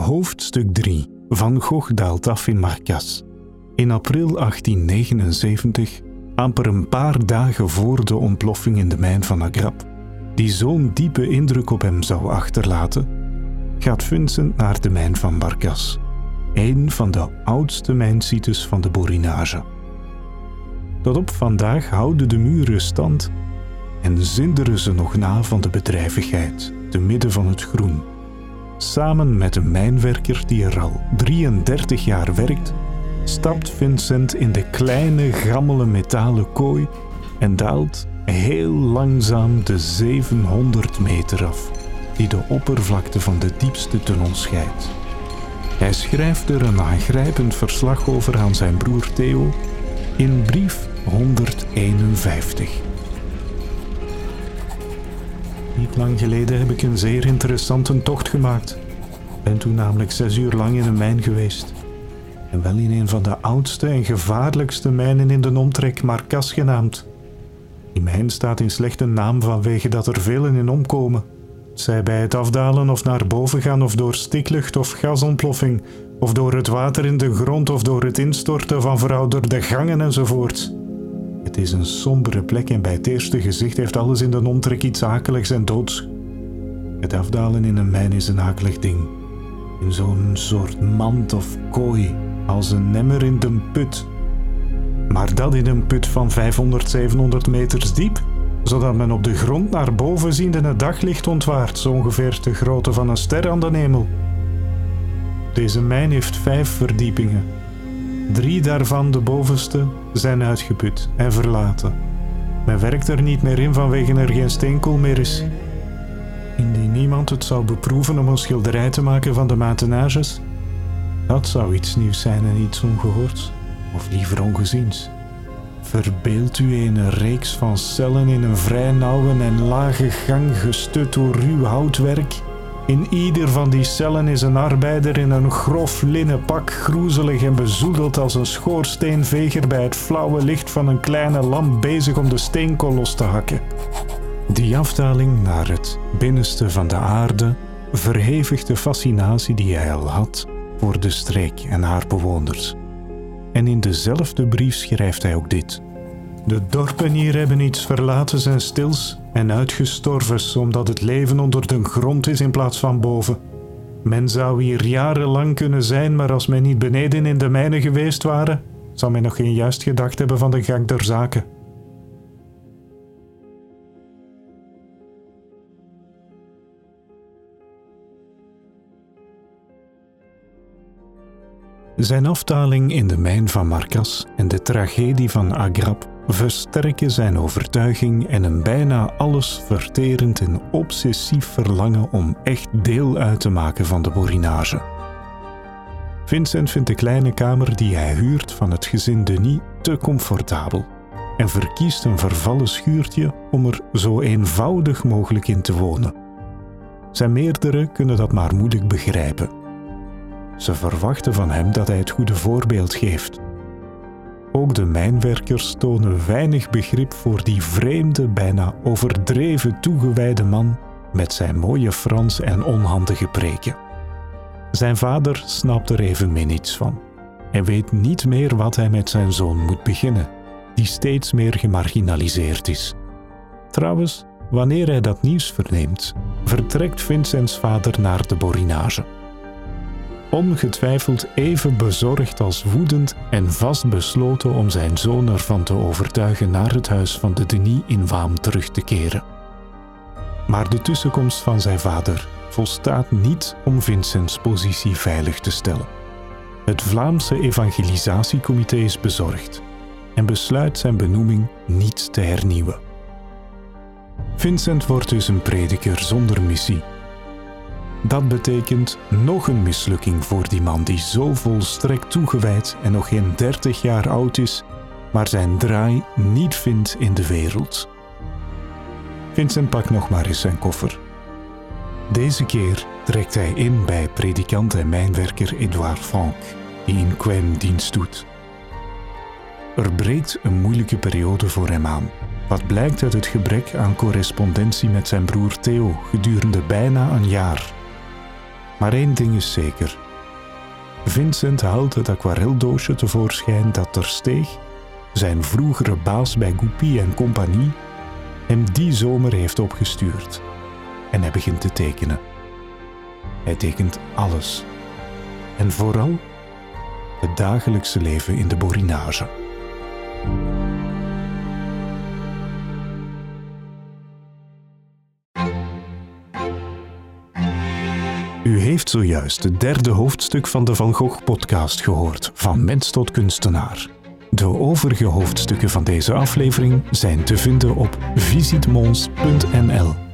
Hoofdstuk 3 Van Gogh daalt af in Marcas. In april 1879, amper een paar dagen voor de ontploffing in de mijn van Agrap, die zo'n diepe indruk op hem zou achterlaten, gaat Vincent naar de mijn van Marcas, een van de oudste mijnsites van de Borinage. Tot op vandaag houden de muren stand en zinderen ze nog na van de bedrijvigheid, te midden van het groen. Samen met een mijnwerker die er al 33 jaar werkt, stapt Vincent in de kleine gammele metalen kooi en daalt heel langzaam de 700 meter af, die de oppervlakte van de diepste tunnel scheidt. Hij schrijft er een aangrijpend verslag over aan zijn broer Theo in brief 151. Niet lang geleden heb ik een zeer interessante tocht gemaakt. Ben toen namelijk zes uur lang in een mijn geweest. En wel in een van de oudste en gevaarlijkste mijnen in de omtrek, Marcas genaamd. Die mijn staat in slechte naam vanwege dat er velen in omkomen. Zij bij het afdalen of naar boven gaan of door stiklucht of gasontploffing, of door het water in de grond of door het instorten van verouderde gangen enzovoort. Het is een sombere plek en bij het eerste gezicht heeft alles in de omtrek iets akeligs en doods. Het afdalen in een mijn is een akelig ding. In zo'n soort mand of kooi, als een nemmer in de put. Maar dat in een put van 500, 700 meters diep, zodat men op de grond naar boven ziende het daglicht ontwaart, zo ongeveer de grootte van een ster aan de hemel. Deze mijn heeft vijf verdiepingen. Drie daarvan, de bovenste, zijn uitgeput en verlaten. Men werkt er niet meer in vanwege er geen steenkool meer is. Indien niemand het zou beproeven om een schilderij te maken van de matenages, dat zou iets nieuws zijn en iets ongehoords, of liever ongeziens. Verbeeld u een reeks van cellen in een vrij nauwe en lage gang gestut door ruw houtwerk in ieder van die cellen is een arbeider in een grof linnen pak, groezelig en bezoedeld als een schoorsteenveger bij het flauwe licht van een kleine lamp bezig om de steenkool los te hakken. Die afdaling naar het binnenste van de aarde verhevigt de fascinatie die hij al had voor de streek en haar bewoners. En in dezelfde brief schrijft hij ook dit. De dorpen hier hebben iets verlatens en stils en uitgestorvens, omdat het leven onder de grond is in plaats van boven. Men zou hier jarenlang kunnen zijn, maar als men niet beneden in de mijnen geweest waren, zou men nog geen juist gedacht hebben van de gang der zaken. Zijn afdaling in de mijn van Marcas en de tragedie van Agrap versterken zijn overtuiging en een bijna alles verterend en obsessief verlangen om echt deel uit te maken van de borinage. Vincent vindt de kleine kamer die hij huurt van het gezin Denis te comfortabel en verkiest een vervallen schuurtje om er zo eenvoudig mogelijk in te wonen. Zijn meerdere kunnen dat maar moeilijk begrijpen. Ze verwachten van hem dat hij het goede voorbeeld geeft ook de mijnwerkers tonen weinig begrip voor die vreemde, bijna overdreven toegewijde man met zijn mooie Frans en onhandige preken. Zijn vader snapt er evenmin iets van en weet niet meer wat hij met zijn zoon moet beginnen, die steeds meer gemarginaliseerd is. Trouwens, wanneer hij dat nieuws verneemt, vertrekt Vincents vader naar de Borinage ongetwijfeld even bezorgd als woedend en vastbesloten om zijn zoon ervan te overtuigen naar het huis van de Denis in Waam terug te keren. Maar de tussenkomst van zijn vader volstaat niet om Vincents positie veilig te stellen. Het Vlaamse Evangelisatiecomité is bezorgd en besluit zijn benoeming niet te hernieuwen. Vincent wordt dus een prediker zonder missie dat betekent nog een mislukking voor die man die zo volstrekt toegewijd en nog geen 30 jaar oud is, maar zijn draai niet vindt in de wereld. Vincent pakt nog maar eens zijn koffer. Deze keer trekt hij in bij predikant en mijnwerker Edouard Franck, die in Quen dienst doet. Er breekt een moeilijke periode voor hem aan, wat blijkt uit het gebrek aan correspondentie met zijn broer Theo gedurende bijna een jaar. Maar één ding is zeker. Vincent haalt het aquareldoosje tevoorschijn dat ter steeg zijn vroegere baas bij Goupy en compagnie hem die zomer heeft opgestuurd. En hij begint te tekenen. Hij tekent alles. En vooral het dagelijkse leven in de borinage. U heeft zojuist het derde hoofdstuk van de Van Gogh-podcast gehoord, van mens tot kunstenaar. De overige hoofdstukken van deze aflevering zijn te vinden op visitmons.nl.